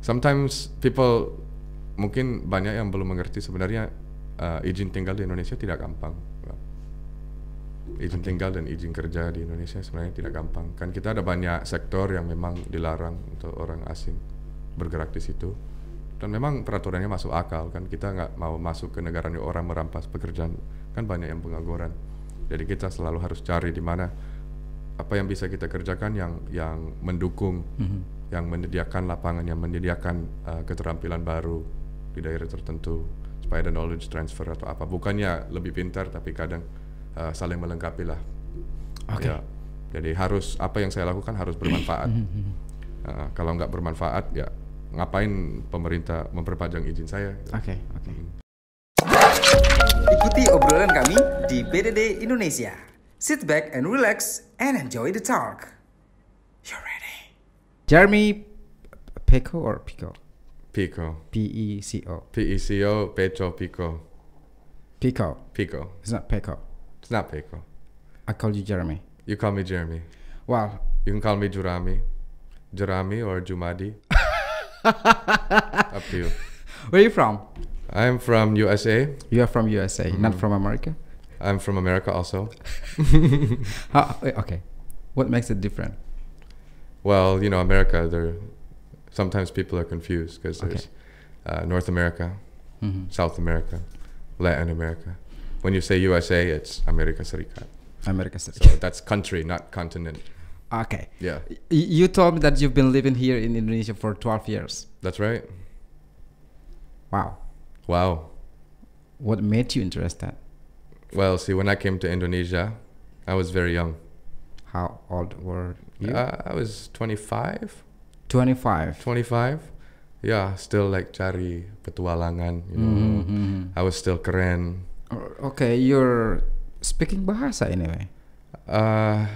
sometimes people mungkin banyak yang belum mengerti sebenarnya uh, izin tinggal di Indonesia tidak gampang. Izin tinggal dan izin kerja di Indonesia sebenarnya tidak gampang. Kan kita ada banyak sektor yang memang dilarang untuk orang asing bergerak di situ. Dan memang peraturannya masuk akal kan kita nggak mau masuk ke negara orang merampas pekerjaan kan banyak yang pengangguran. Jadi kita selalu harus cari di mana apa yang bisa kita kerjakan yang yang mendukung, Mhm. Yang menyediakan lapangan, yang menyediakan uh, keterampilan baru di daerah tertentu supaya ada knowledge transfer atau apa. Bukannya lebih pintar tapi kadang uh, saling melengkapi lah. Oke. Ya. Jadi harus apa yang saya lakukan harus bermanfaat. Uh, kalau nggak bermanfaat ya ngapain pemerintah memperpanjang izin saya? Oke, oke. Ikuti obrolan kami di BDD Indonesia. Sit back and relax and enjoy the talk. You're ready. Jeremy Pico or Pico? Pico, P E C O. P E C O, Pecho Pico, Pico. Pico. It's not Pico. It's not Pico. I called you Jeremy. You call me Jeremy. Well, You can call me Jurami, Jurami or Jumadi. Up to you. where are you from? I'm from USA. You are from USA, not mm-hmm. from America. I'm from America also. How, okay. What makes it different? Well, you know, America. There, sometimes people are confused because Okay. there's uh, North America, Mhm. South America, Latin America. When you say USA, it's America Serikat. America. So that's country, not continent. okay. Yeah, Y- you told me that you've been living here in Indonesia for 12 years. that's right. Wow. Wow. What made you interested? Well, see, when I came to Indonesia, I was very young. How old were you? Uh, I was 25, 25. 25. Yeah, still like cari petualangan, you know. Mhm. I was still keren. Okay, you're speaking bahasa anyway. Uh,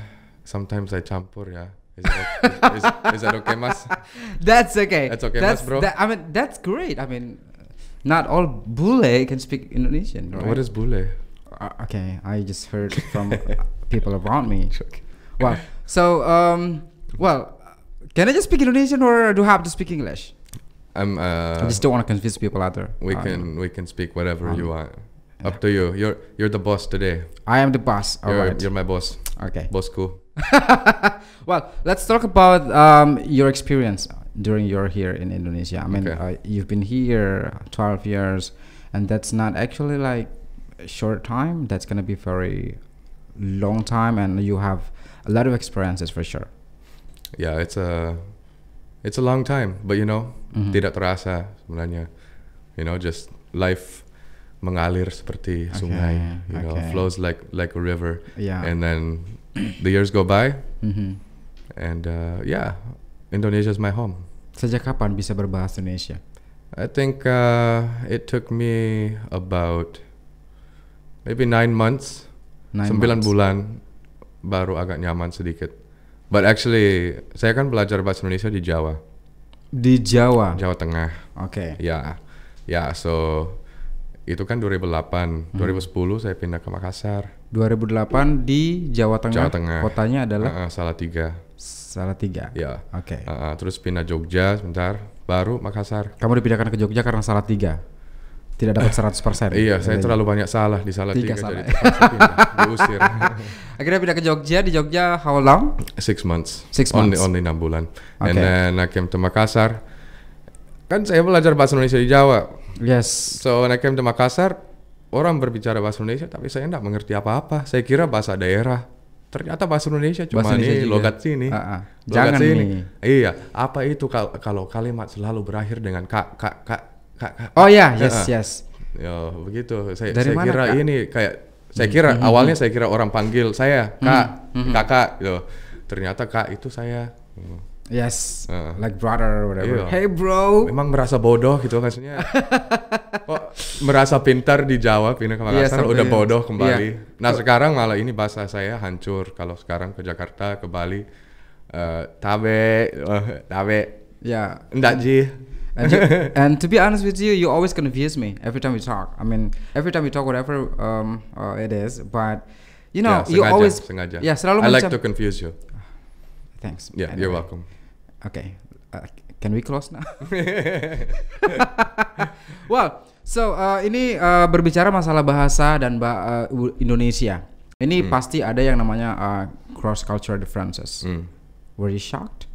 sometimes I campur ya. Is that okay, is, is that okay, Mas? That's okay. That's okay, Mas, bro. that- I mean, that's great. I mean, not all bule can speak Indonesian, right? What is bule? Uh, okay, I just heard from people around me. Well, so um, well, can I just speak Indonesian or do I have to speak English? I'm uh I just don't want to confuse people out there. we Uh, can we can speak whatever um, you want. Up to you. You're you're the boss today. I am the boss. All You're right. you're my boss. Okay. Bosku. well, let's talk about um, your experience during your here in Indonesia. I mean, Okay. uh, you've been here 12 years, and that's not actually like a short time. That's gonna be very long time, and you have a lot of experiences for sure. Yeah, it's a it's a long time, but you know, Mhm. tidak terasa sebenarnya. You know, just life mengalir seperti sungai, you know, okay. flows like like a river. Yeah. And then the years go by Mhm. and uh, yeah, Indonesia's my home. Sejak kapan bisa berbahasa Indonesia? I think uh, it took me about maybe nine months, Nine sembilan months. bulan baru agak nyaman sedikit. But actually, saya kan belajar bahasa Indonesia di Jawa, Di Jawa. Jawa Tengah. Oke. Ya, ya. So itu kan 2008, Hmm. 2010 saya pindah ke Makassar, 2008 di Jawa Tengah. Jawa Tengah. Kotanya adalah Uh, uh, Salatiga. Salatiga. Ya. Oke. Uh, uh, terus pindah Jogja sebentar, baru Makassar. Kamu dipindahkan ke Jogja karena Salatiga. Tidak dapat 100%. Iya, saya Jadi- terlalu banyak salah di Tiga Salatiga salah. jadi diusir. Akhirnya pindah ke Jogja. Di Jogja how long? Six months. Six only, months. Only enam bulan. Okay. And then I came to Makassar. Kan saya belajar bahasa Indonesia di Jawa. Yes. So when I came to Makassar, orang berbicara bahasa Indonesia, tapi saya nggak mengerti apa-apa. Saya kira bahasa daerah. Ternyata bahasa Indonesia cuma Bahasa Indonesia nih juga. logat sini. Ah, ah. Logat Jangan sini. nih. Iya, apa itu kal- kalau kalimat selalu berakhir dengan kak kak kak kak. kak. Oh ya, yes, Ah. yes. Ya, begitu. Saya, Dari saya mana, kira Kak? ini kayak saya kira awalnya saya kira orang panggil saya, Kak, Kakak gitu. Ternyata Kak itu saya. Hmm. Yes. Ah. Like brother or whatever. Iya. Hey bro. Memang merasa bodoh gitu maksudnya. Kok merasa pintar di Jawa pindah ke Iya, Makassar udah bodoh kembali. iya. Nah, sekarang malah ini bahasa saya hancur. Kalau sekarang ke Jakarta, ke Bali eh tabe, eh, tabe. Yeah. Enggak Ji. And, you, and to be honest with you, you always confuse me every time we talk. I mean, every time we talk, whatever um, uh, it is, but you know, Ya, you sengaja, always sengaja. Yeah, selalu I like to confuse you. Thanks. Yeah, you're Anyway. welcome. Okay. Uh, Can we close now? well, so uh, ini uh, berbicara masalah bahasa dan ba- uh, Indonesia. Ini pasti ada yang namanya uh, cross cultural differences. Hmm. Were you shocked?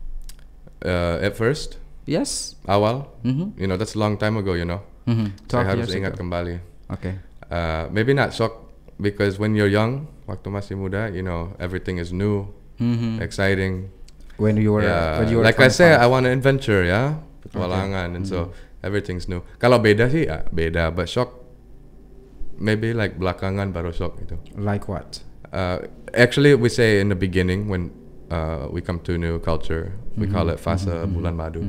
Uh, at first, Yes. awal, Mhm. you know, that's a long time ago, you know. Mhm. Saya 12 harus ingat ago. kembali. Okay. Uh, maybe not shock because when you're young, waktu masih muda, you know, everything is new, Mhm. exciting. When you were, Yeah, when you were like I say, 25. I want an adventure, ya, petualangan, and so Mm-hmm. everything's new. Kalau beda sih, ya beda. But shock, maybe like belakangan baru shock gitu. like what? Uh, actually, we say in the beginning when uh, we come to a new culture, we call Mm-hmm. it fase bulan madu,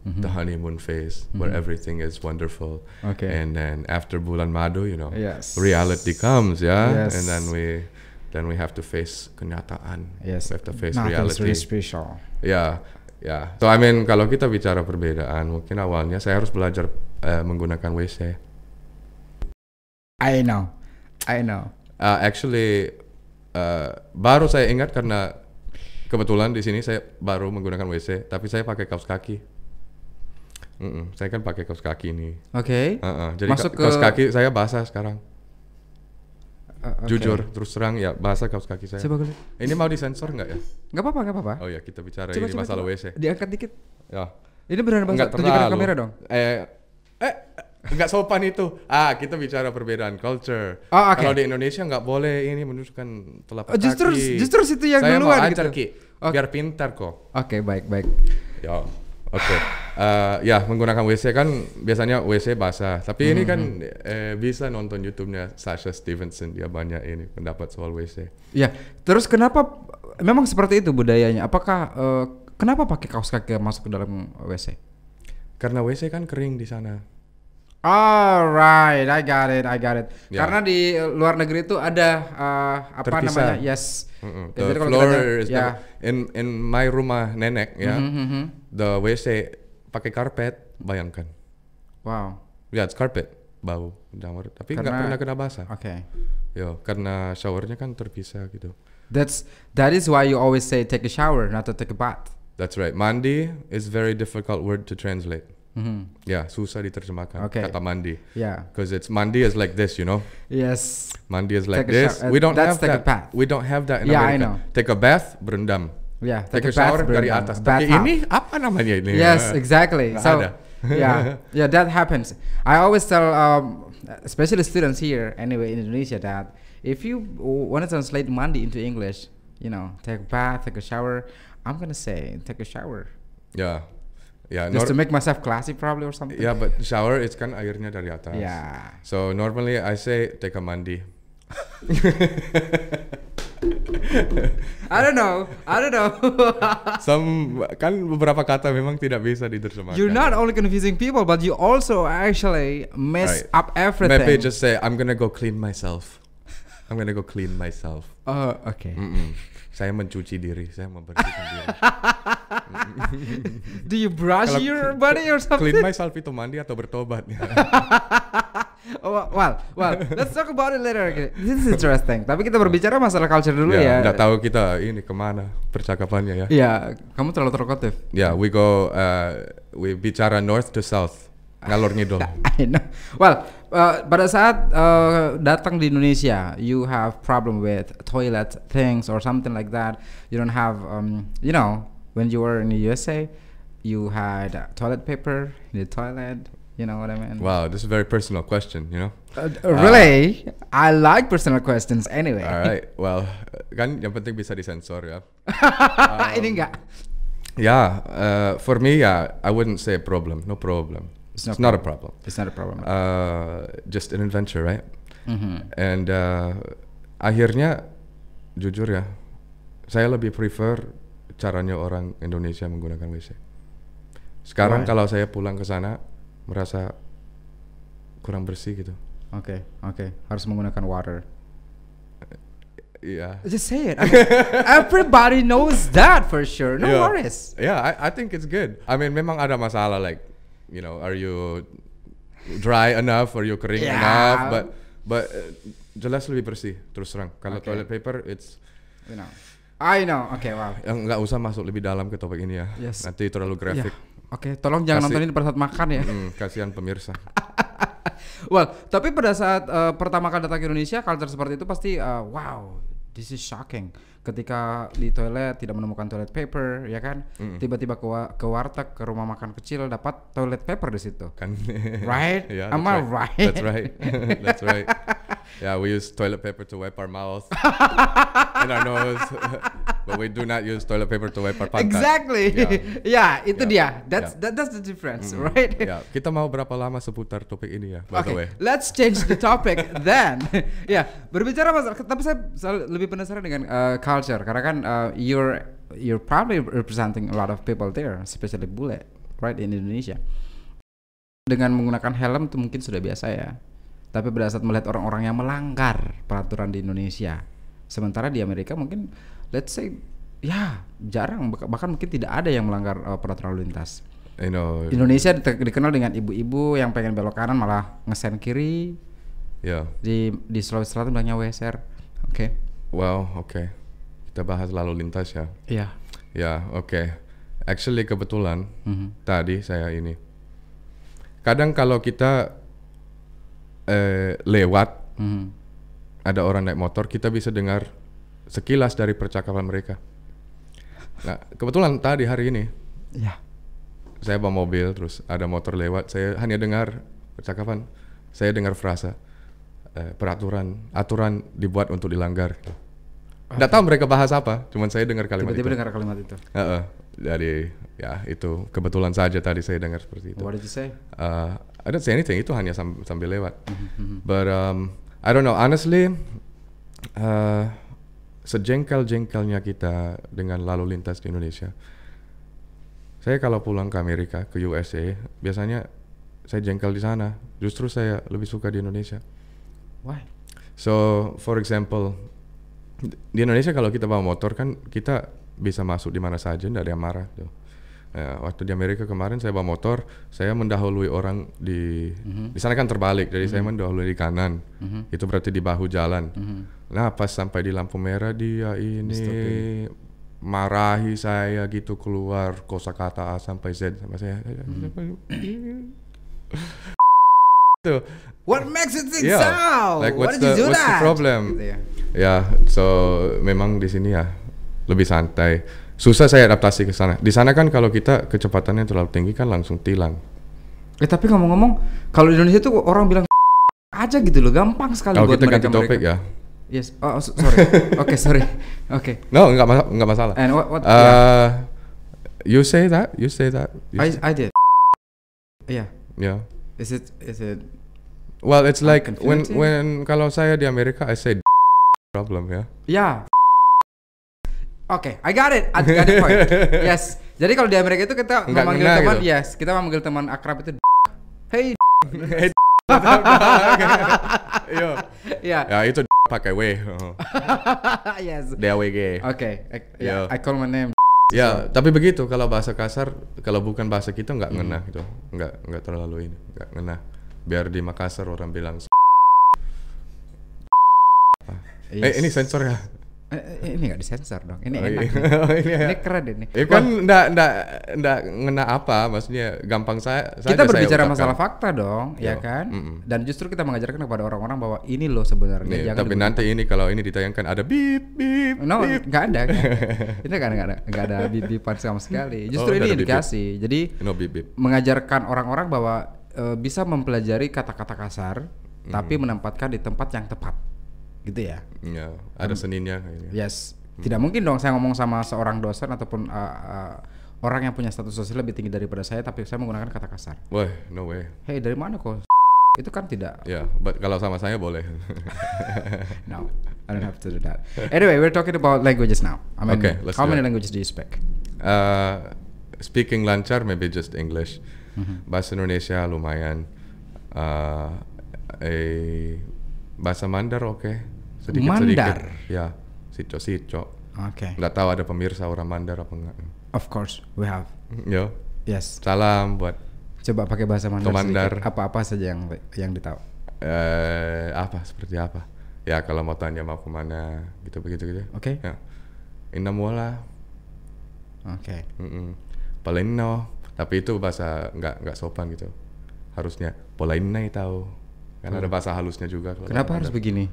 the honeymoon phase where everything is wonderful. Mm-hmm. Okay. And then after bulan madu, you know, Yes. reality comes, yeah, Yes. and then we then we have to face kenyataan. Yes. we have to face Nothing's reality. really special. Ya, ya. So I mean kalau kita bicara perbedaan, mungkin awalnya saya harus belajar eh, menggunakan WC. I know. I know. Uh, actually uh, baru saya ingat karena kebetulan di sini saya baru menggunakan WC, tapi saya pakai kaos kaki. Mm-mm, saya kan pakai kaos kaki ini. Oke. Uh-uh, jadi Masuk ka- kaos ke- kaki saya basah sekarang. Uh, oke. Jujur, terus terang ya basah kaos kaki saya. Coba gue. Ini mau disensor nggak ya? Nggak apa-apa, nggak apa-apa. Oh ya kita bicara Coba, ini coba, masalah coba. WC. Diangkat dikit. Ya. Ini beneran bahasa. Tunjukkan ke terlalu. kamera dong. Eh, eh, enggak sopan itu. Ah, kita bicara perbedaan culture. Oh, oke. Kalau di Indonesia nggak boleh ini menunjukkan telapak Oh, justru kaki. justru situ yang Saya duluan mau ajar gitu. Ki, Oke. biar pintar kok. Oke, baik, baik. Ya. Oke. Eh, ya, menggunakan WC kan biasanya WC basah. Tapi ini kan Mm-hmm. eh, bisa nonton YouTube-nya Sasha Stevenson. Dia banyak ini pendapat soal WC. Ya, terus kenapa memang seperti itu budayanya? Apakah eh, kenapa pakai kaos kaki masuk ke dalam WC? Karena WC kan kering di sana. Alright, I got it, I got it. Ya. Karena di luar negeri itu ada eh, apa Terpisah. namanya? Yes. Mm-mm. Jadi The kalau floor kita- is ya. never- in in my rumah nenek ya. Mhm, mhm. The WC pakai karpet, bayangkan. Wow. Ya, it's carpet, bau jamur, tapi nggak pernah kena basah. Oke. Yo, karena showernya kan terpisah gitu. That's that is why you always say take a shower, not to take a bath. That's right. Mandi is very difficult word to translate. Mhm. Ya, susah diterjemahkan Oke. kata mandi. Yeah. Because it's mandi is like this, you know. Yes. Mandi is like Take this. shower- we don't that's have take a that. bath. We don't have that in Yeah, I know. Take a bath, berendam. Yeah. Take, a shower dari atas. a Tapi ini apa namanya ini? Yes, exactly. Nggak So ada. yeah, yeah, that happens. I always tell, um, especially students here, anyway, in Indonesia, that if you want to translate mandi into English, you know, take a bath, take a shower, I'm gonna say take a shower, Ya. Ya, just to make myself classy, probably or something. ya, but shower it's kan airnya dari atas. Yeah. So normally I say take a mandi. I don't know. I don't know. Some kan beberapa kata memang tidak bisa diterjemahkan. You're not only confusing people, but you also actually mess Right. up everything. Maybe just say I'm gonna go clean myself. I'm gonna go clean myself. Oh, okay. Mm-mm. Saya mencuci diri, saya membersihkan diri. Do you brush Kalau your body or something? clean myself itu mandi atau bertobat? Oh, well, well, let's talk about it later. Okay. This is interesting. Tapi kita berbicara masalah culture dulu ya. Nggak tahu kita ini ke mana percakapannya ya. Iya, kamu terlalu terkotif. Ya, we go, uh, we bicara north to south, ngalor ngidol. I know. Well, uh, pada saat uh, datang di Indonesia, you have problem with toilet things or something like that. You don't have, um, you know, when you were in the USA, you had uh, toilet paper in the toilet. You know what I mean? Wow, this is a very personal question, you know. Uh, really? I like personal questions anyway. Alright, well, kan yang penting bisa disensor ya. Ini enggak. Yeah, uh, for me, yeah, I wouldn't say a problem. No problem. It's It's, no not a problem. It's not a problem. Uh, just an adventure, right? Mhm. And uh, akhirnya, jujur ya, saya lebih prefer caranya orang Indonesia menggunakan WC. Sekarang Why? kalau saya pulang ke sana, merasa kurang bersih gitu. Oke, oke. Harus menggunakan water. Iya. Just say it. I mean, everybody knows that for sure. No Yeah. worries. Yeah, I, I think it's good. I mean, memang ada masalah like, you know, are you dry enough, are you kering Yeah. enough, but but uh, jelas lebih bersih terus terang. Kalau Okay. toilet paper, it's You know. I know. Okay, wow. yang nggak usah masuk lebih dalam ke topik ini ya. Yes. Nanti terlalu grafik. Oke, tolong jangan Kasih- nonton ini pada saat makan ya. Hmm, kasihan pemirsa. well, tapi pada saat uh, pertama kali datang ke Indonesia, culture seperti itu pasti uh, wow, this is shocking. Ketika di toilet tidak menemukan toilet paper, ya kan? Tiba-tiba ke, wa- ke warteg, ke rumah makan kecil dapat toilet paper di situ. Kan Right? Yeah, Am I right? That's right. that's right. Yeah, we use toilet paper to wipe our mouth and our nose, but we do not use toilet paper to wipe our pantat. Exactly. Yeah. ya, itu dia. Yeah. That's Yeah. that, that's the difference, right? Ya, kita mau berapa lama seputar topik ini ya? By Oke, the way. let's change the topic then. ya, berbicara masalah, tapi saya lebih penasaran dengan uh, culture karena kan uh, you're you're probably representing a lot of people there, especially bule, right in Indonesia. Dengan menggunakan helm itu mungkin sudah biasa ya. Tapi pada saat melihat orang-orang yang melanggar peraturan di Indonesia, sementara di Amerika mungkin let's say ya jarang bah- bahkan mungkin tidak ada yang melanggar uh, peraturan lalu lintas. You know, Indonesia di- dikenal dengan ibu-ibu yang pengen belok kanan malah ngesen kiri ya. di di Sulawesi Selatan bilangnya WSR. Oke. Well, oke. Kita bahas lalu lintas ya. Iya. Ya, oke. Actually kebetulan Mhm. tadi saya ini. Kadang kalau kita eh, lewat Mhm. ada orang naik motor, kita bisa dengar sekilas dari percakapan mereka. Nah, kebetulan tadi hari ini Iya. saya bawa mobil, terus ada motor lewat, saya hanya dengar percakapan, saya dengar frasa eh, peraturan, aturan dibuat untuk dilanggar. Gitu. Nggak tahu mereka bahas apa, cuman saya dengar kalimat Tiba-tiba itu. dengar kalimat itu. Heeh. Jadi ya itu kebetulan saja tadi saya dengar seperti itu. What did you say? Uh, I don't say anything. Itu hanya sam- sambil lewat. But um, I don't know. Honestly, uh, sejengkel-jengkelnya kita dengan lalu lintas di Indonesia. Saya kalau pulang ke Amerika, ke USA, biasanya saya jengkel di sana. Justru saya lebih suka di Indonesia. Why? So, for example, di Indonesia kalau kita bawa motor kan kita bisa masuk di mana saja, tidak ada yang marah. Tuh. Ya, waktu di Amerika kemarin saya bawa motor, saya mendahului orang di di sana kan terbalik, jadi saya mendahului di kanan. Itu berarti di bahu jalan. Nah, pas sampai di lampu merah dia ini marahi saya gitu keluar kosakata A sampai Z sama saya. Tuh. What makes it think Yeah. so? Like, What what's you the- do what's the problem? Gitu ya. Ya, so memang di sini ya lebih santai. Susah saya adaptasi ke sana. Di sana kan kalau kita kecepatannya terlalu tinggi kan langsung tilang. Eh tapi ngomong-ngomong, kalau di Indonesia tuh orang bilang aja gitu loh, gampang sekali Kalau buat kita mereka ganti topik ya. Yes. Oh, so- sorry. Oke, sorry. Oke. No, nggak masa nggak masalah. And what what Uh, yeah, You say that, you say that. You I say- I did. Yeah. yeah. Is it is it Well, it's like when when kalau saya di Amerika I say problem ya. Yeah. Oke, I got it. I got the point. yes. Jadi kalau di Amerika itu kita Nggak memanggil teman, gitu. yes, kita memanggil teman akrab itu Hey. Iya. Ya. Ya itu pakai W. Yes. DAWG. Oke. Yeah, Iya. I call my name. Ya, tapi begitu kalau bahasa kasar, kalau bukan bahasa kita nggak Hmm. ngena gitu, nggak nggak terlalu ini, nggak ngena. Biar di Makassar orang bilang, eh ini sensor ya? Eh, eh, ini nggak disensor dong. Ini Oh, enak. iya. nih. Oh, ini ya. Ini keren ini. Eh, kan nggak nggak nggak ngena apa, maksudnya gampang saya. kita saya berbicara ucapkan. masalah fakta dong, ya Iya. kan? Mm-mm. Dan justru kita mengajarkan kepada orang-orang bahwa ini loh sebenarnya. Nih, jangan tapi nanti ini kalau ini ditayangkan ada bip bip. No, bip. nggak ada. ada. Itu kan nggak ada, nggak ada bip-bipan sama sekali. Justru Oh, ini indikasi. Jadi No bip bip. mengajarkan orang-orang bahwa eh, bisa mempelajari kata-kata kasar, tapi Hmm. menempatkan di tempat yang tepat, gitu ya. Ya, ada seninnya kayaknya. Yes. Tidak mungkin dong saya ngomong sama seorang dosen ataupun uh, uh, orang yang punya status sosial lebih tinggi daripada saya, tapi saya menggunakan kata kasar. Wah, no way. Hei, dari mana kok? Itu kan tidak. Ya, but kalau sama saya boleh. No, I don't have to do that. Anyway, we're talking about languages now. I mean, Okay, let's how many it. languages do you speak? Uh, speaking lancar, maybe just English. Mm-hmm. Bahasa Indonesia lumayan. Uh, eh, bahasa Mandar oke. Sedikit sedikit. Mandar? Ya, sico sico. Okay. Nggak tahu ada pemirsa orang Mandar apa enggak. Of course, we have. Yo, Yes. salam buat Coba pakai bahasa Mandar. Sedikit. Apa-apa saja yang yang ditahu. eh apa seperti apa? Ya kalau mau tanya mau ke mana gitu begitu gitu. Oke. Ya. Inamuala. Oke. Mm-mm. Palino. Tapi itu bahasa nggak nggak sopan gitu. Harusnya polainai tahu. Kan ada bahasa halusnya juga. kalau Kenapa harus Mandar. begini?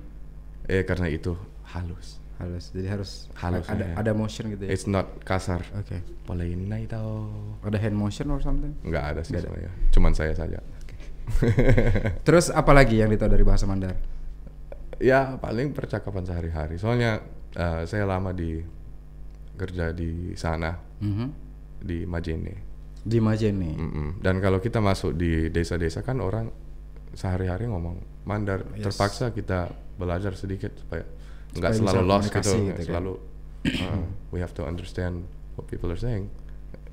Eh karena itu halus. Halus. Jadi harus Halus, ada ya. ada motion gitu ya. It's not kasar. Oke. Polainai tahu. Ada hand motion or something? Nggak ada sih ada. sebenarnya. Cuman saya saja. Terus apa lagi yang ditahu dari bahasa Mandar? ya paling percakapan sehari-hari. Soalnya eh, saya lama di kerja di sana Mhm. di Majene. Di Majene. Mm-mm. Dan kalau kita masuk di desa-desa kan orang sehari-hari ngomong Mandar. Yes. Terpaksa kita belajar sedikit supaya nggak selalu lost gitu, gitu kan. selalu. uh, we have to understand what people are saying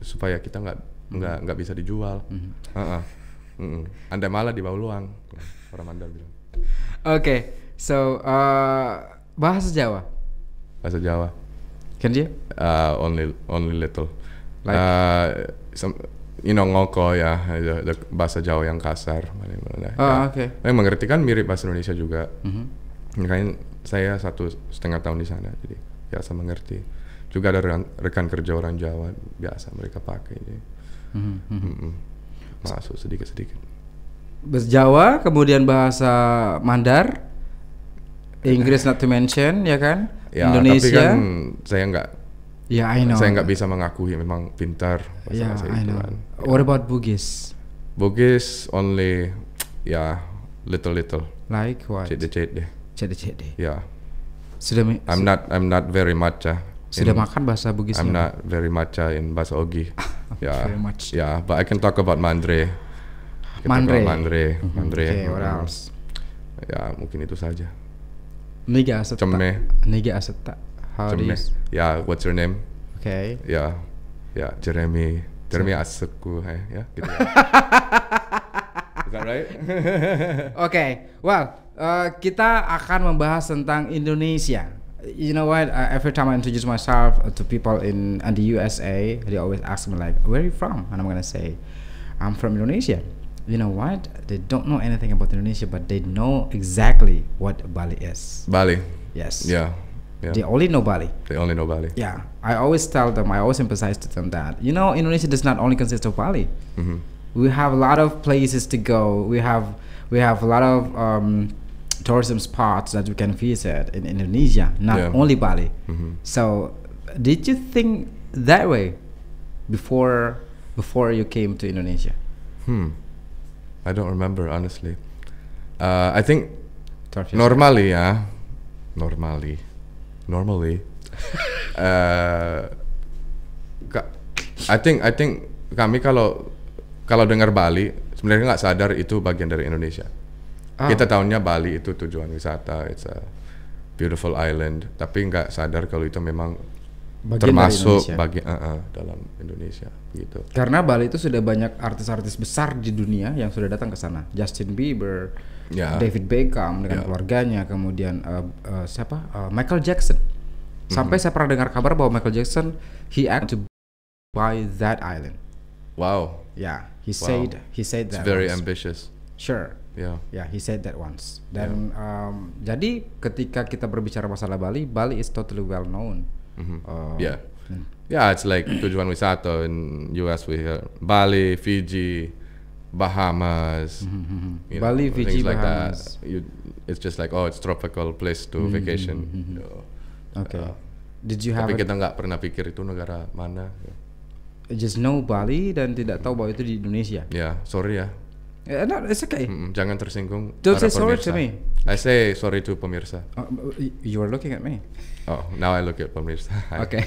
supaya kita nggak nggak nggak bisa dijual. Mhm. Uh-uh. Mm-mm. Anda malah di bawah luang. Orang Mandar bilang. Oke, so uh, bahasa Jawa. Bahasa Jawa. Can you? Uh, only only little. Like? Uh, some, you know ngoko ya, bahasa Jawa yang kasar. mana-mana. Oh, Ya. oke. Saya mengerti kan mirip bahasa Indonesia juga. Mhm. Makanya saya satu setengah tahun di sana, jadi biasa mengerti. Juga ada rekan, rekan kerja orang Jawa biasa mereka pakai. Jadi, Mhm, mhm. mm-mm. masuk sedikit-sedikit. Bahasa Jawa, kemudian bahasa Mandar, Inggris not to mention, ya kan? Ya, Indonesia. tapi kan saya nggak, Ya, I know. saya nggak bisa mengakui memang pintar bahasa Ya, bahasa I itu know. kan. What about Bugis? Bugis only, ya little-little, Like what? cede-cede. Cede-cede. Ya, Sudah I'm not, I'm not very much. ah, sudah in- makan bahasa Bugis I'm nggak? not very much ah, in bahasa Ogi. yeah, very much. Yeah, but I can talk about Mandre. Kita Mandre. talk about Mandre, Mandre. Okay, what mm. else? Ya, mungkin itu saja. Niga Aseta. Ceme. Niga Aseta. How do you? Ya, what's your name? Okay. Ya, ya, Jeremy. Jeremy Asekku, eh, ya, gitu. ya. Is that right? Oke, well, uh, kita akan membahas tentang Indonesia. You know what? Uh, every time I introduce myself to people in, in the USA, they always ask me like, "Where are you from?" And I'm gonna say, "I'm from Indonesia." You know what? They don't know anything about Indonesia, but they know exactly what Bali is. Bali. Yes. Yeah. Yeah. They only know Bali. They only know Bali. Yeah. I always tell them. I always emphasize to them that you know Indonesia does not only consist of Bali. Mhm. we have a lot of places to go. We have we have a lot of um, tourism spots that we can visit in Indonesia, not Yeah. only Bali. Mhm. So, did you think that way before before you came to Indonesia? Hmm. I don't remember honestly. Uh, I think normally ya, normally, normally. uh, I think I think kami kalau kalau dengar Bali sebenarnya nggak sadar itu bagian dari Indonesia. Ah. Kita tahunya Bali itu tujuan wisata, it's a beautiful island, tapi nggak sadar kalau itu memang Bagian termasuk bagian uh, uh, dalam Indonesia gitu. Karena Bali itu sudah banyak artis-artis besar di dunia yang sudah datang ke sana. Justin Bieber, Ya. David Beckham dengan Ya. keluarganya, kemudian uh, uh, siapa? Uh, Michael Jackson. Sampai Mhm. saya pernah dengar kabar bahwa Michael Jackson he act to buy that island. Wow, Yeah, he Wow. said he said it's that. very once. ambitious. Sure. Yeah. Yeah, he said that once. Dan um, jadi ketika kita berbicara masalah Bali, Bali is totally well known. Mhm. Uh, yeah. hmm. Yeah, it's like tujuan wisata in US we hear Bali, Fiji, Bahamas. you know, Bali, Fiji, like Bahamas. that. You, it's just like oh, it's tropical place to vacation. you know. Okay. Uh, Did you have tapi kita nggak pernah pikir itu negara mana. just know Bali dan tidak tahu bahwa itu di Indonesia? Ya, sorry ya. Eh, no, it's okay. Mm-mm, jangan tersinggung. Don't say sorry to me. I say sorry to pemirsa. Uh, you were looking at me. Oh, now I look at pemirsa. Oke.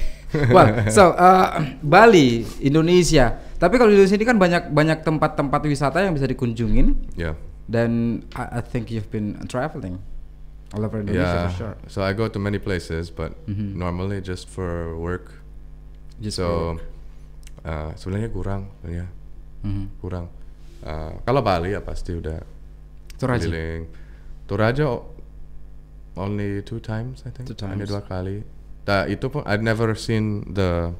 well, so uh, Bali, Indonesia. Tapi kalau di Indonesia ini kan banyak banyak tempat-tempat wisata yang bisa dikunjungin Yeah. dan I, I think you've been traveling all over Indonesia Yeah. for sure. So I go to many places, but Mhm. normally just for work. Just so uh, sebenarnya kurang, ya Mhm. kurang. Uh, kalau Bali ya pasti udah Toraja. keliling. Toraja only two times I think. Two Hanya times. dua kali. Nah, itu pun I've never seen the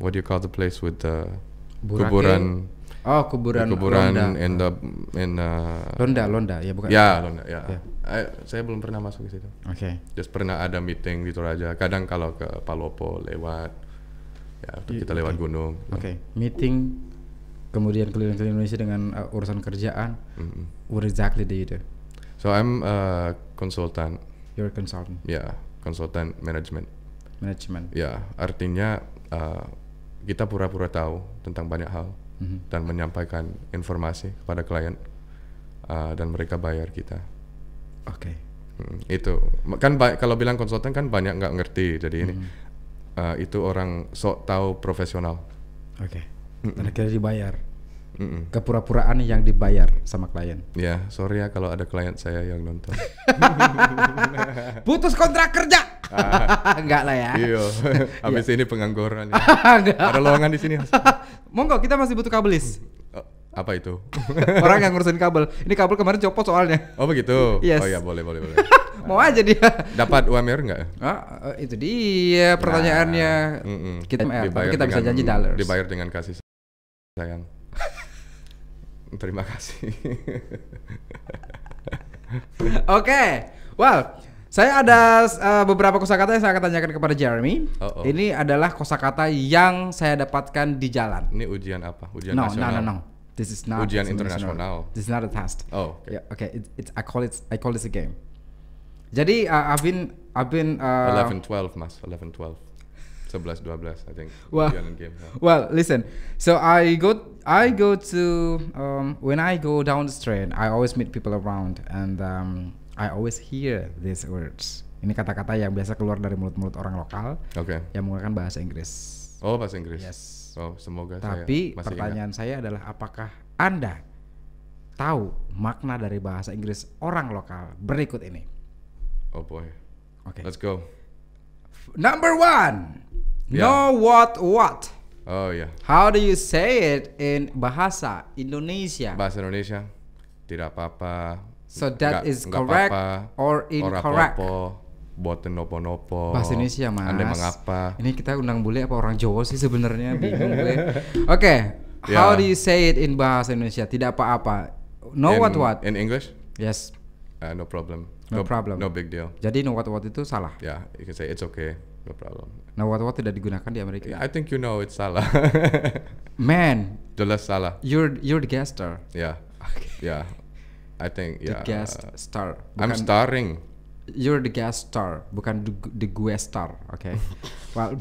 what do you call the place with the Burake. kuburan Oh, kuburan, kuburan Londa. in the in uh, Londa, Londa, ya bukan? Ya, Londa, ya. Ya. I- saya belum pernah masuk ke situ. Oke. Just pernah ada meeting di Toraja. Kadang kalau ke Palopo lewat Ya, kita lewat gunung. Oke, meeting kemudian keliling-keliling Indonesia dengan uh, urusan kerjaan. Mm-mm. What exactly do you do? So I'm a consultant, You're a consultant, ya, consultant management. management. Ya, artinya uh, kita pura-pura tahu tentang banyak hal Mhm. dan menyampaikan informasi kepada klien uh, dan mereka bayar kita. Oke. Hmm, itu kan kalau bilang konsultan kan banyak nggak ngerti jadi ini Mhm. uh, itu orang sok tahu profesional. Oke. Dan akhirnya dibayar. Mm-mm. Kepura-puraan yang dibayar sama klien. Ya, sorry ya kalau ada klien saya yang nonton. Putus kontrak kerja. Enggak lah ya. iya, habis ini pengangguran. Ya. Ada lowongan di sini. Monggo kita masih butuh kabelis. Oh, apa itu? Orang yang ngurusin kabel. Ini kabel kemarin copot soalnya. Oh begitu. Yes. Oh ya boleh boleh boleh. Mau aja dia. Dapat UMR nggak? Ah, eh, itu dia pertanyaannya. Mm-mm. Kita MR, tapi Dibayar kita bisa janji dollars. Dibayar dengan kasih sayang. Terima kasih. Oke. Well, saya ada uh, beberapa kosakata yang saya akan tanyakan kepada Jeremy. Oh, oh. Ini adalah kosakata yang saya dapatkan di jalan. Ini ujian apa? Ujian No, no, nasional. no, no. This is not Ujian internasional. This is not a test. Oh, oke. Yeah, okay. It, it's I call it I call this a game. Jadi uh, I've been I've been uh, 11 12 Mas, 11 12. 11 12 I think. And game. ya. Well, listen. So I go I go to um, when I go down the street, I always meet people around and um, I always hear these words. Ini kata-kata yang biasa keluar dari mulut-mulut orang lokal Oke. yang menggunakan bahasa Inggris. Oh, bahasa Inggris. Yes. Oh, semoga Tapi saya masih pertanyaan saya adalah apakah Anda tahu makna dari bahasa Inggris orang lokal berikut ini? ingat. Oh boy. Oke. Let's go. Number one, Ya. know what what. Oh ya. How do you say it in bahasa Indonesia? Bahasa Indonesia tidak apa-apa. So that nggak- is nggak correct apa-apa, or ora incorrect? apa-apa, boten nopo-nopo. Bahasa Indonesia, Mas. Anda mengapa? Ini kita undang bule apa orang Jawa sih sebenarnya bingung gue. Oke, how Ya. do you say it in bahasa Indonesia? Tidak apa-apa. Know in, what what? In English? Yes. Uh, no problem. No problem. No big deal. Jadi know what what itu salah. Yeah, you can say it's okay. No problem. Know what what tidak digunakan di Amerika. Yeah, I think you know it's salah. Man, Jelas salah. you're you're the guest star. Yeah. Yeah. I think The yeah. guest star. I'm Bukan- starring. You're the guest star, bukan the, the guest star. Oke. well,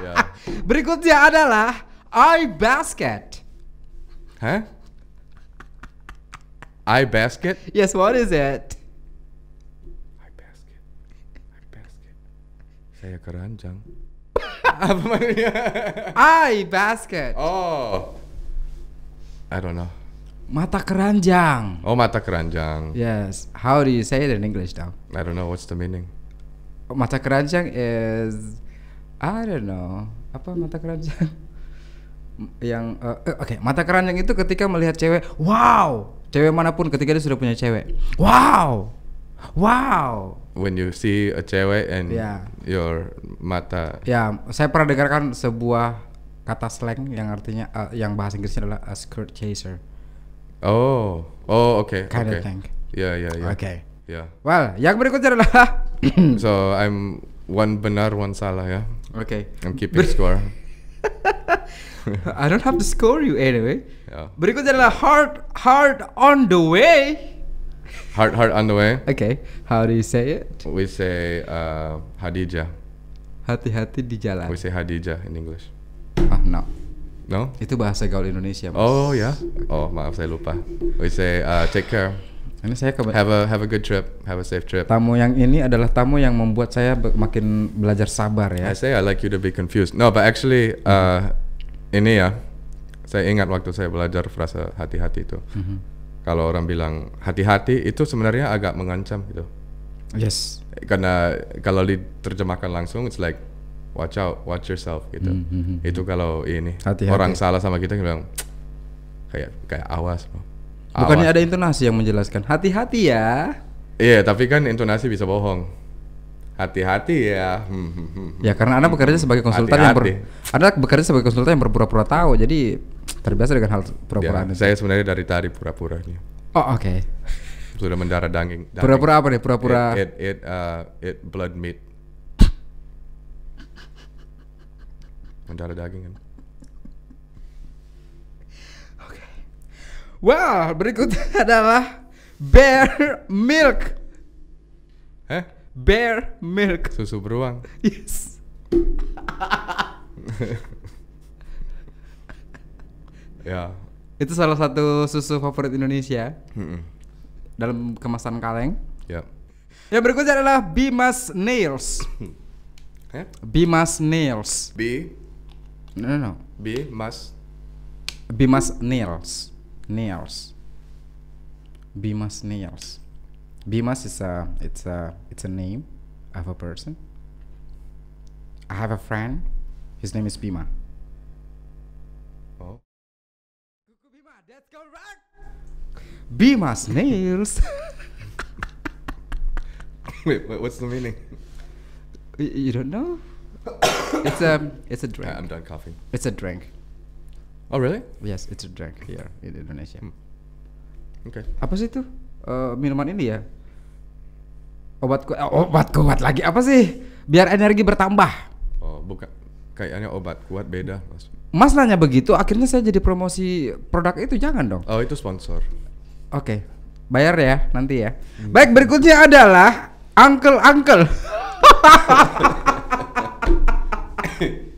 Yeah. berikutnya adalah I basket. Huh? I basket? Yes, what is it? I basket. I basket. Saya keranjang. Apa maksudnya? I basket. Oh. I don't know. Mata keranjang. Oh, mata keranjang. Yes. How do you say it in English though? I don't know what's the meaning. Mata keranjang is I don't know. Apa mata keranjang? Yang eh, eh, oke, mata keranjang itu ketika melihat cewek, wow. Cewek mana pun ketika dia sudah punya cewek. Wow. Wow. When you see a cewek and Yeah. your mata Ya, saya pernah dengarkan sebuah kata slang yang artinya eh, yang bahasa Inggrisnya adalah a skirt chaser. Oh. Oh, okay. Kind of okay. thing. Yeah, yeah, yeah. Oke. Yeah. Well, yang berikutnya adalah So I'm one benar, one salah ya. Oke. I'm keeping score. I don't have to score you anyway. Yeah. Berikutnya adalah hard hard on the way. Heart, heart on the way. Oke, how do you say it? We say uh, Hadijah. Hati-hati di jalan. We say Hadijah in English. Ah, no. No? Itu bahasa gaul Indonesia, Mas. Oh ya. Oh maaf saya lupa. We say uh, take care. Ini saya ke Have a have a good trip. Have a safe trip. tamu yang ini adalah tamu yang membuat saya be- makin belajar sabar ya. I say I like you to be confused. No, but actually uh, ini ya. Saya ingat waktu saya belajar frasa hati-hati itu. Mhm. Kalau orang bilang hati-hati itu sebenarnya agak mengancam gitu. Yes. Karena kalau diterjemahkan langsung it's like watch out, watch yourself gitu. Mhm. Itu kalau ini Hati-hati. orang salah sama kita bilang kayak kayak awas. bro. Bukannya Awas. ada intonasi yang menjelaskan hati-hati ya. Iya, tapi kan intonasi bisa bohong. Hati-hati ya. Hmm, hmm, hmm. Ya karena Anda bekerja sebagai konsultan yang ber. Anda bekerja sebagai konsultan yang berpura-pura tahu. Jadi terbiasa dengan hal Ya, pura-pura Anda. saya sebenarnya dari tadi pura-pura nih. Oh, oke. Sudah mendarah daging. daging. Pura-pura apa nih? Pura-pura It, it, it, uh, it blood meat. mendarah daging kan. Well, berikutnya adalah bear milk. Eh, Bear milk. susu beruang. Yes. Ya. Itu salah satu susu favorit Indonesia Mm-mm. dalam kemasan kaleng. Ya. Yang berikutnya adalah Bimas Nails. Eh? Bimas Nails. B No, no, no. B mas Bimas Nails. Nails. Bimas Nails. Bimas is a it's a it's a name of a person. I have a friend. His name is Bima. Oh. Bima, that's correct. Bimas Nails. Wait, what- what's the meaning? You don't know? it's a it's a drink. Yeah, I'm done coughing. It's a drink. Oh really? Yes, it's a drink here in Indonesia. Hmm. Okay. Apa sih itu? Eh, minuman ini ya? Obat kuat, obat kuat lagi apa sih? Biar energi bertambah. Oh bukan. Kayaknya obat kuat beda mas. Mas nanya begitu, akhirnya saya jadi promosi produk itu jangan dong. Oh itu sponsor. Oke, bayar ya nanti ya. Baik berikutnya adalah uncle uncle.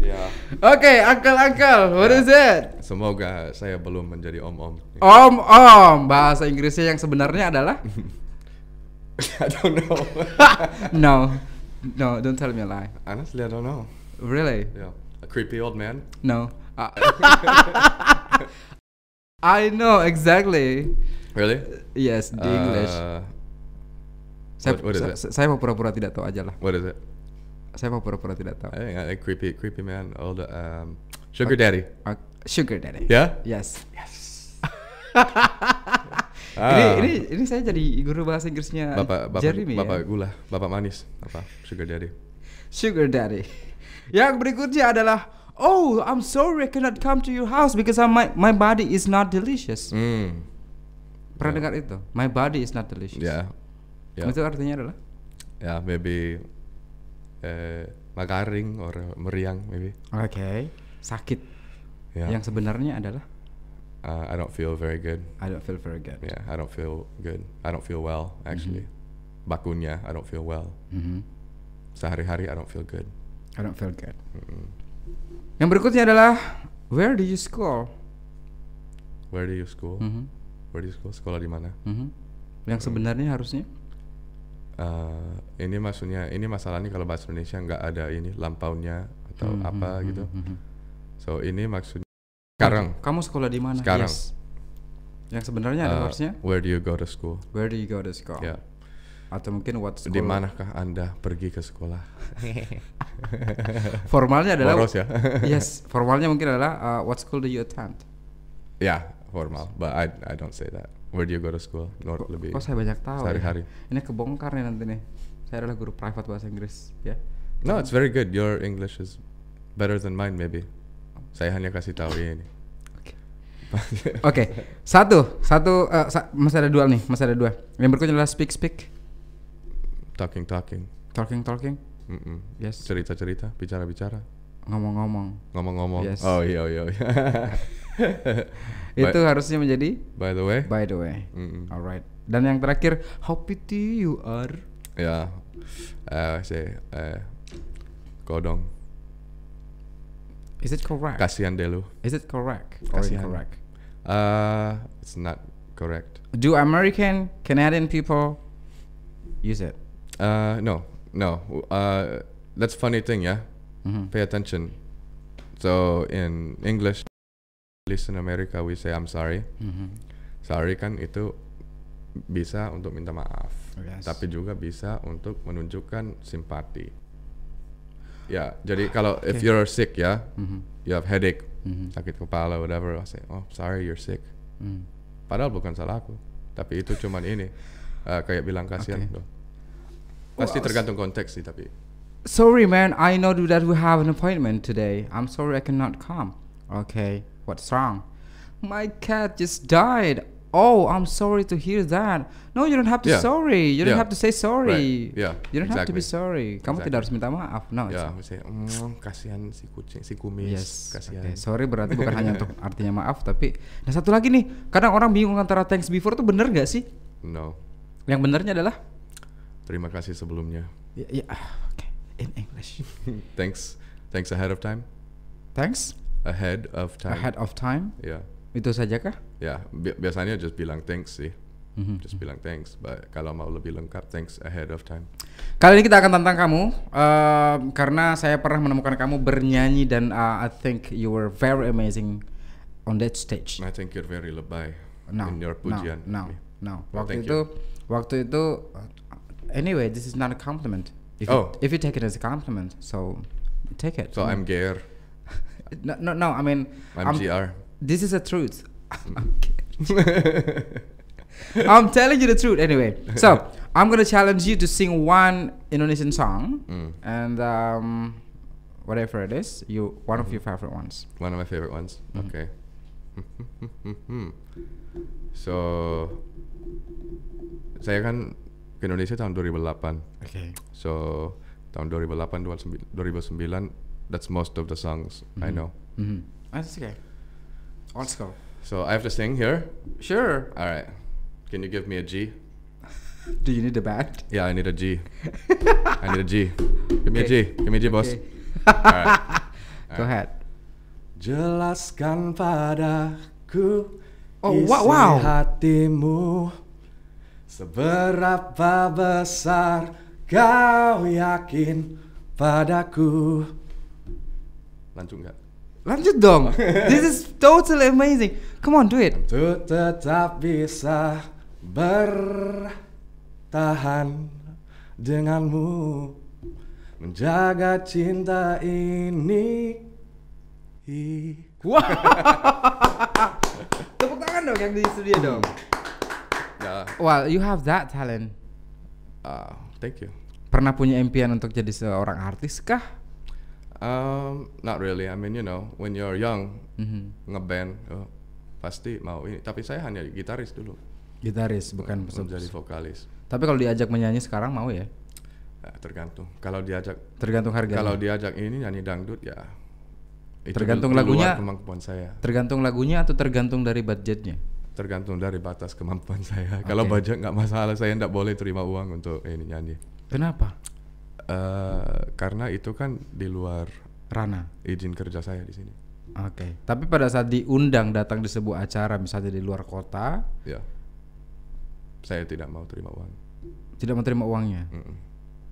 Ya. Oke, uncle uncle, what is it? Semoga saya belum menjadi om-om. Om om, bahasa Inggrisnya yang sebenarnya adalah I don't know. no, no, don't tell me a lie. Honestly, I don't know. Really? Yeah. A creepy old man. No. Uh, I know exactly. Really? Yes, the English. Uh, Saya, what- what is sa- it? sa- saya mau pura-pura tidak tahu aja lah. what is it? Saya mau pura-pura tidak tahu. I think a creepy, creepy man. Old um, sugar daddy. Uh, sugar daddy. Ya? Yes. Ah. Ini ini ini saya jadi guru bahasa Inggrisnya Bapak, bapak, Jeremy bapak ya. gula, bapak manis, apa? Sugar daddy. Sugar daddy. Yang berikutnya adalah Oh, I'm sorry I cannot come to your house because I- my my body is not delicious. Hmm. Pernah Ya. dengar itu? My body is not delicious. Ya. Ya. Itu artinya adalah Ya, maybe eh magaring or meriang maybe. Oke, sakit. Ya. Yang sebenarnya adalah Uh, I don't feel very good. I don't feel very good. Yeah, I don't feel good. I don't feel well actually. Bakunya, I don't feel well. Mhm. Sehari-hari I don't feel good. I don't feel good. Mm-mm. Yang berikutnya adalah Where do you school? Where do you school? Mhm, Where do you school? Sekolah di mana? mhm. Yang sebenarnya harusnya Uh, ini maksudnya ini masalahnya kalau bahasa Indonesia nggak ada ini lampaunya atau Mhm, apa mhm, gitu. mhm. So ini maksudnya sekarang. Kamu sekolah di mana? Sekarang. Yes. Yang sebenarnya ada uh, harusnya Where do you go to school? Where do you go to school? Ya. Atau mungkin what school? Di manakah anda pergi ke sekolah? Formalnya adalah Boros ya? yes, formalnya mungkin adalah uh, what school do you attend? ya formal. But I I don't say that. Where do you go to school? Nor lebih. Kok saya banyak tahu. ya? sehari-hari. Ini kebongkar nih nanti nih. Saya adalah guru private bahasa Inggris, ya. No, it's very good. Your English is better than mine maybe. Saya hanya kasih tahu ini. Oke, satu, satu, eh, sa- masih ada dua nih, masih ada dua. Yang berikutnya adalah speak, speak, Talking talking. talking, talking, Mm-mm. yes, Cerita cerita, bicara bicara, ngomong-ngomong. ngomong-ngomong. Yes. Oh iya iya. iya. Itu By- harusnya menjadi By the way. by the way. Mm-mm. Alright. Dan yang terakhir, how pity you are. Ya. Eh say eh Godong. Is it correct? Kasihan delu. Is it correct or Kasihan. incorrect? Uh, it's not correct. Do American Canadian people use it? Uh, no, no. Uh, that's funny thing, yeah. Mhm. Pay attention. So in English, at least in America, we say I'm sorry. Mhm. Sorry kan itu bisa untuk minta maaf, Yes. tapi juga bisa untuk menunjukkan simpati. Ya, jadi kalau if Okay. you're sick ya, Mhm. you have headache, Mhm. sakit kepala, whatever, I say, oh sorry you're sick. Mhm. Padahal bukan salah aku, tapi itu cuman ini uh, kayak bilang kasihan Okay. loh. Pasti Well, tergantung konteks sih tapi. Sorry, man. I know that we have an appointment today. I'm sorry I cannot come. Okay. What's wrong? My cat just died. oh I'm sorry to hear that no you don't have to Yeah. sorry you don't Yeah. have to say sorry Right. Yeah, you don't have to be exactly. sorry kamu tidak harus Exactly. minta maaf no Ya, misalnya, mm, kasihan si kucing, si kumis, Yes, kasihan. oke. Sorry berarti bukan hanya untuk artinya maaf tapi nah satu lagi nih, kadang orang bingung antara thanks before tuh bener gak sih? No, Yang benernya adalah terima kasih sebelumnya. ya, ya ah, oke in English. thanks, thanks ahead of time. Thanks Ahead of time. ahead of time. Ya, Itu saja kah? ya. bi- biasanya just bilang thanks sih. Mhm. Just bilang thanks. But kalau mau lebih lengkap, thanks ahead of time. Kali ini kita akan tantang kamu eh, karena saya pernah menemukan kamu bernyanyi dan uh, I think you were very amazing on that stage. I think you're very lebay No, in your no, pujian. no, no. Oh, Waktu itu, waktu itu. uh, anyway, this is not a compliment. If Oh. you, if you take it as a compliment, so take it. So I'm gayer. no, no, no. I mean, I'm GR. This is the truth. I'm telling you the truth anyway. So I'm gonna challenge you to sing one Indonesian song, Mm. and um, whatever it is, you one of your Mm-hmm. favorite ones. One of my favorite ones. Mhm. Okay. so saya kan ke Indonesia tahun 2008. Okay. So tahun 2008 2009 2009 that's most of the songs I Mhm. know. Mm-hmm. That's okay. Let's go. So I have to sing here. Sure. All right. Can you give me a G? Do you need a band? Yeah, I need a G. I need a G. Give me a G. Give me a G, boss. Okay. All right. Go ahead. Jelaskan padaku Oh, isi wow. hatimu Seberapa besar kau yakin padaku Lanjut nggak? Lanjut dong. this is totally amazing. Come on, do it. Untuk tetap bisa bertahan denganmu Menjaga cinta ini Tepuk tangan dong yang di studio dong. Ya, Well, you have that talent. ah, thank you Pernah punya impian untuk jadi seorang artis kah? Um, not really. I mean, you know, when you're young, Mhm. ngeband, oh, pasti mau ini. Tapi saya hanya gitaris dulu, Gitaris bukan belum pesut- jadi vokalis. Tapi kalau diajak menyanyi sekarang mau ya? Eh, tergantung. Kalau diajak, Tergantung harganya. kalau diajak ini nyanyi dangdut ya. itu Tergantung lagunya. kemampuan saya. tergantung lagunya atau tergantung dari budgetnya? Tergantung dari batas kemampuan saya. Kalau Oke. budget nggak masalah, saya nggak boleh terima uang untuk ini nyanyi. Kenapa? Eh, karena itu kan di luar Rana. izin kerja saya di sini. Oke. Tapi pada saat diundang datang di sebuah acara misalnya di luar kota, Ya, saya tidak mau terima uang. tidak menerima uangnya. Mm-mm.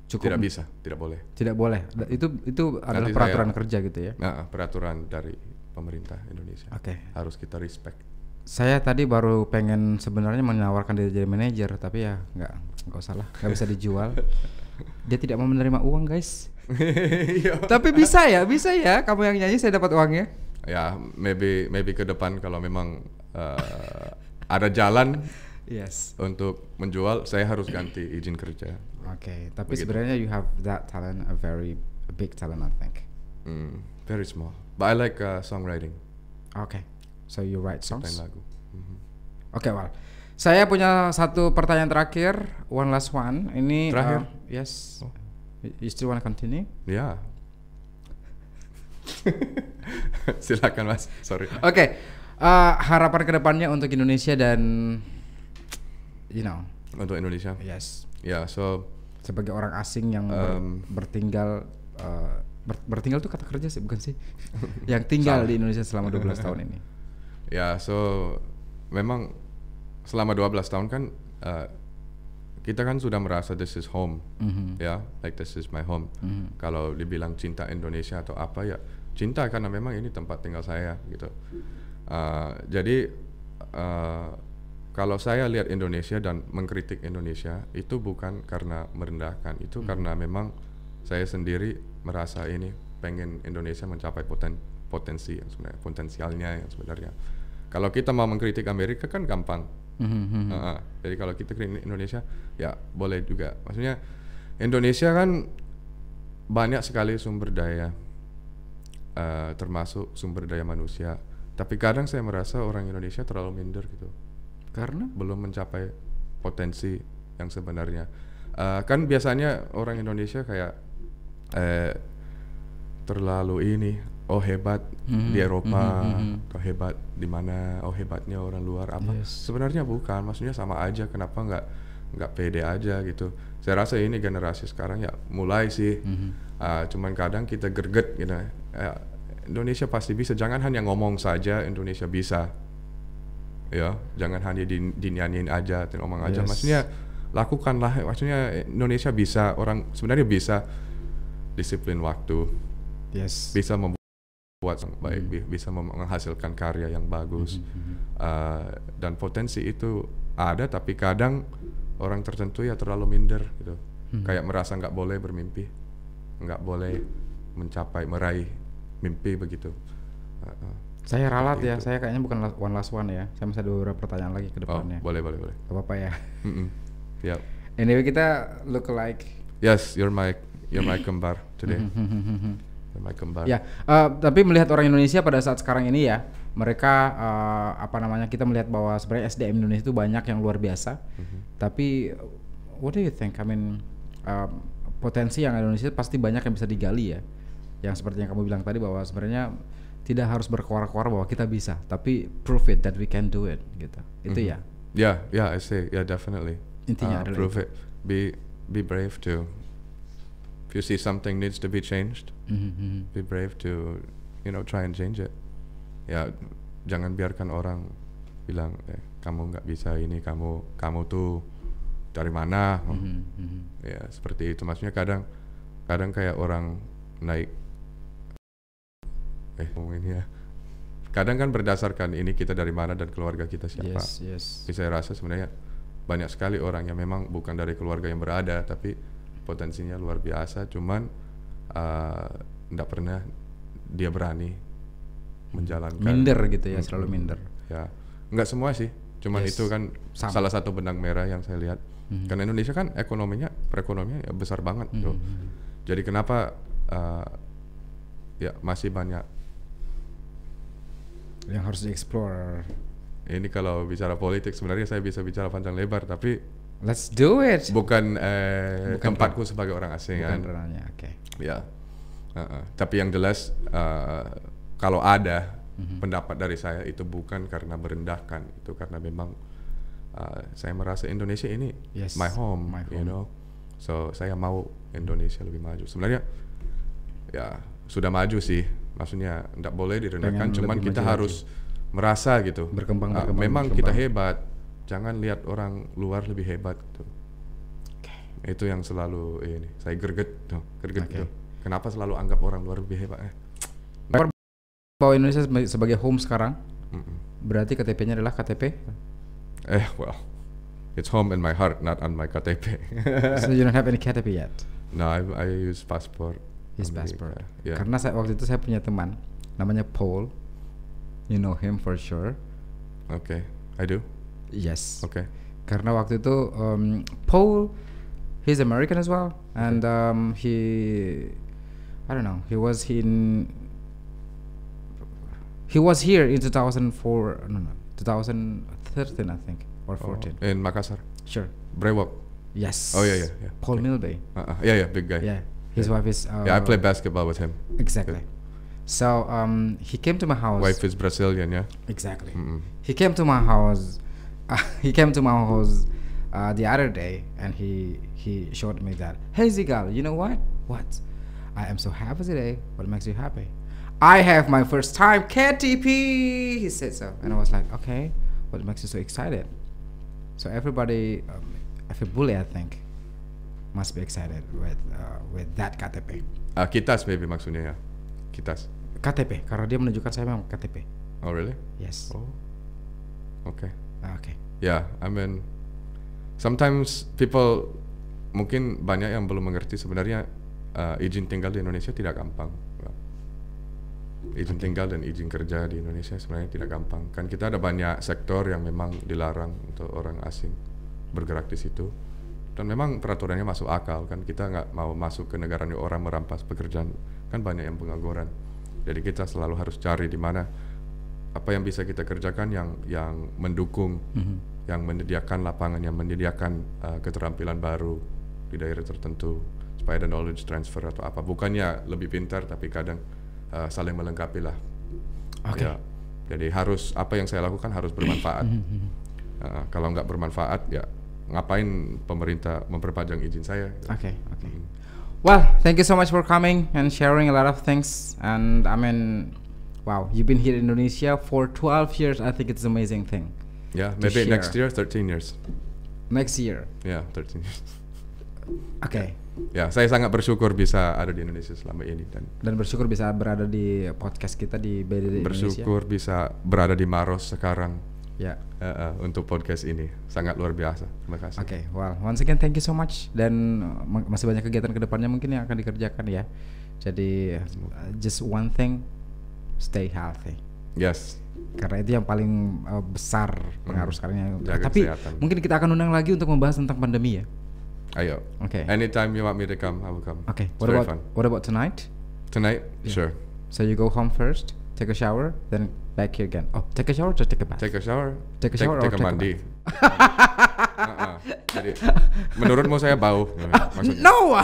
Cukup Tidak bisa, tidak boleh. Tidak boleh. Da- Itu itu adalah Nanti peraturan saya- kerja gitu ya. Nah, peraturan dari pemerintah Indonesia Oke. harus kita respect. Saya tadi baru pengen sebenarnya menawarkan diri jadi manajer, tapi ya nggak nggak usah lah, nggak bisa dijual. Dia tidak mau menerima uang guys. Iya. tapi bisa ya, bisa ya. Kamu yang nyanyi saya dapat uangnya. ya, maybe maybe ke depan kalau memang eh, ada jalan Yes. untuk menjual, saya harus ganti izin kerja. Oke, tapi Begitu. sebenarnya you have that talent, a very big talent I think. Hmm, very small, but I like uh, songwriting, Oke, so you write ciptain songs. lagu. Mhm. Oke, well, saya punya satu pertanyaan terakhir, one last one. Ini Terakhir? uh, yes. Oh. You- still want to continue? Ya. Silakan mas, sorry. Oke, uh, harapan ke depannya untuk Indonesia dan you know, Untuk Indonesia, yes, ya, so sebagai orang asing yang ber- Um, bertinggal uh, ber- bertinggal tuh kata kerja sih bukan sih? yang tinggal di Indonesia selama 12 tahun ini. Ya, so memang selama 12 tahun kan uh, kita kan sudah merasa this is home, Mhm. ya, like this is my home. Mhm. Kalau dibilang cinta Indonesia atau apa ya, cinta karena memang ini tempat tinggal saya gitu. Uh, jadi uh, kalau saya lihat Indonesia dan mengkritik Indonesia itu bukan karena merendahkan, itu Mhm. karena memang saya sendiri merasa ini pengen Indonesia mencapai poten potensi yang sebenarnya potensialnya yang sebenarnya. Kalau kita mau mengkritik Amerika kan gampang. Mhm, mhm. Heeh. jadi kalau kita kritik Indonesia ya boleh juga. Maksudnya Indonesia kan banyak sekali sumber daya eh, termasuk sumber daya manusia. Tapi kadang saya merasa orang Indonesia terlalu minder gitu. Karena belum mencapai potensi yang sebenarnya. Eh, kan biasanya orang Indonesia kayak eh, terlalu ini, oh hebat di Mhm, Eropa, mhm, mhm. oh hebat di mana, oh hebatnya orang luar apa? Yes. Sebenarnya bukan, maksudnya sama aja. Kenapa nggak nggak pede aja gitu? Saya rasa ini generasi sekarang ya mulai sih. Mhm. Ah, cuman kadang kita gerget gitu. Eh, Indonesia pasti bisa. Jangan hanya ngomong saja Indonesia bisa. Ya, jangan hanya di, dinyanyiin aja, dan ngomong aja. Yes. Maksudnya lakukanlah. Maksudnya Indonesia bisa. Orang sebenarnya bisa disiplin waktu, yes. bisa membuat yang baik, bi- bisa menghasilkan karya yang bagus. Mhm. Ah, dan potensi itu ada, tapi kadang orang tertentu ya terlalu minder gitu. Mhm. Kayak merasa nggak boleh bermimpi, nggak boleh mencapai meraih mimpi begitu. Ah. Saya ralat ya, itu. saya kayaknya bukan one last one ya. Saya masih ada beberapa pertanyaan lagi ke Oh, depannya. boleh boleh boleh. Gak apa-apa ya. Mm-mm. Yep. Anyway kita look alike. Yes, you're my you're my kembar today. Kembar. Ya, eh, tapi melihat orang Indonesia pada saat sekarang ini ya, mereka eh, apa namanya kita melihat bahwa sebenarnya SDM Indonesia itu banyak yang luar biasa. Mhm. Tapi what do you think? I mean um, potensi yang Indonesia pasti banyak yang bisa digali ya. Yang seperti yang kamu bilang tadi bahwa sebenarnya tidak harus berkoar-koar bahwa kita bisa, tapi prove it that we can do it gitu. Itu Mhm. ya. Yeah, yeah, I say, yeah, definitely. Intinya Uh, adalah prove itu. it. Be be brave to. If you see something needs to be changed, Mhm, mhm. be brave to, you know, try and change it. Ya, jangan biarkan orang bilang, eh, kamu nggak bisa ini, kamu kamu tuh dari mana? Mhm, mhm. Ya, seperti itu. Maksudnya kadang kadang kayak orang naik eh ini ya. Kadang kan berdasarkan ini kita dari mana dan keluarga kita siapa. Yes, yes. Tapi saya rasa sebenarnya banyak sekali orang yang memang bukan dari keluarga yang berada tapi potensinya luar biasa cuman tidak pernah dia berani menjalankan Minder gitu ya, selalu minder. ya nggak semua sih cuman Yes. itu kan Sama. salah satu benang merah yang saya lihat Mhm. karena Indonesia kan ekonominya perekonomian ya besar banget Mhm, tuh. jadi kenapa uh, ya masih banyak Yang harus dieksplor. ini kalau bicara politik sebenarnya saya bisa bicara panjang lebar tapi Let's do it. bukan eh, Bukan tempatku sebagai orang asing Bukan kan oke. ya Uh-uh. tapi yang jelas uh, kalau ada Mhm. pendapat dari saya itu bukan karena merendahkan itu karena memang uh, saya merasa Indonesia ini Yes, my home, my you home. know so saya mau Indonesia lebih maju sebenarnya ya sudah maju sih maksudnya tidak boleh direndahkan Pengen cuman kita harus merasa gitu Berkembang, Uh, berkembang, memang berkembang. kita hebat jangan lihat orang luar lebih hebat gitu itu yang selalu ini saya gerget tuh gerget Oke. tuh kenapa selalu anggap orang luar lebih hebat eh Bahwa Indonesia sebagai home sekarang, mm-mm. berarti KTP-nya adalah KTP. eh well it's home in my heart not on my KTP so you don't have any KTP yet. no I, I use passport His passport. yeah Karena saya waktu itu saya punya teman namanya Paul. You know him for sure. okay I do Yes. okay Karena waktu itu um, Paul, he's American as well, and um, he, I don't know, he was in, he was here in 2004, no, no, 2013, I think, or Oh, 14. in Makassar Sure. Brewok Yes. oh yeah yeah yeah Paul okay. Milby. uh-uh. yeah yeah big guy Yeah. His Yeah. wife is. Uh, yeah I play basketball with him Exactly. So um, he came to my house. wife is Brazilian yeah Exactly. Mm-mm. He came to my house. Uh, he came to my house uh, the other day, and he he showed me that. Hey Zigal, you know what? What? I am so happy today. What makes you happy? I have my first time KTP. He said so, and I was like, okay. What makes you so excited? So everybody, um, every bully, I think, must be excited with uh, with that KTP. Ah, kitas maybe maksudnya ya kitas KTP, karena dia menunjukkan saya memang KTP. oh really Yes. oh okay Ah, Oke. Yeah, I mean, sometimes people mungkin banyak yang belum mengerti sebenarnya uh, izin tinggal di Indonesia tidak gampang. Izin tinggal dan izin kerja di Indonesia sebenarnya tidak gampang. Kan kita ada banyak sektor yang memang dilarang untuk orang asing bergerak di situ. Dan memang peraturannya masuk akal kan kita nggak mau masuk ke negara yang orang merampas pekerjaan kan banyak yang pengangguran. Jadi kita selalu harus cari di mana apa yang bisa kita kerjakan yang yang mendukung Mhm. yang menyediakan lapangan, yang menyediakan uh, keterampilan baru di daerah tertentu supaya ada knowledge transfer atau apa. Bukannya lebih pintar tapi kadang uh, saling melengkapi lah. Oke. Ya, jadi harus apa yang saya lakukan harus bermanfaat. Uh, kalau nggak bermanfaat ya ngapain pemerintah memperpanjang izin saya? gitu. Okay, okay. Mm. Well, thank you so much for coming and sharing a lot of things. And I mean, wow, you've been here in Indonesia for 12 years. I think it's an amazing thing. Yeah, maybe next share. year 13 years. Next year. Ya, 13 years. Okay. Ya, saya sangat bersyukur bisa ada di Indonesia selama ini dan Dan bersyukur bisa berada di podcast kita di BDD Indonesia. bersyukur bisa berada di Maros sekarang Ya. eh, eh, untuk podcast ini. Sangat luar biasa. Terima kasih. Oke, well, once again thank you so much dan uh, ma- masih banyak kegiatan ke depannya mungkin yang akan dikerjakan ya. Jadi uh, just one thing, stay healthy. Yes. Karena itu yang paling uh, besar pengaruh Hmm. sekarang. yang- Jaga Tapi kesehatan. mungkin kita akan undang lagi untuk membahas tentang pandemi ya. Ayo. Oke. Anytime you want me to come, I will come. Oke, It's what about fun. what about tonight? Tonight? Yeah. Sure. So you go home first, take a shower, then back here again. Oh, take a shower or take a bath? Take a shower. Take a shower or take, a take a mandi. Uh-uh. Jadi menurutmu saya bau? Maksudnya. No.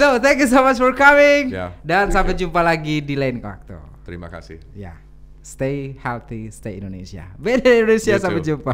so thank you so much for coming. Ya, Dan thank sampai you. jumpa lagi di lain waktu. Terima kasih. Ya. Stay healthy, stay Indonesia. Beda Indonesia You sampai too. jumpa.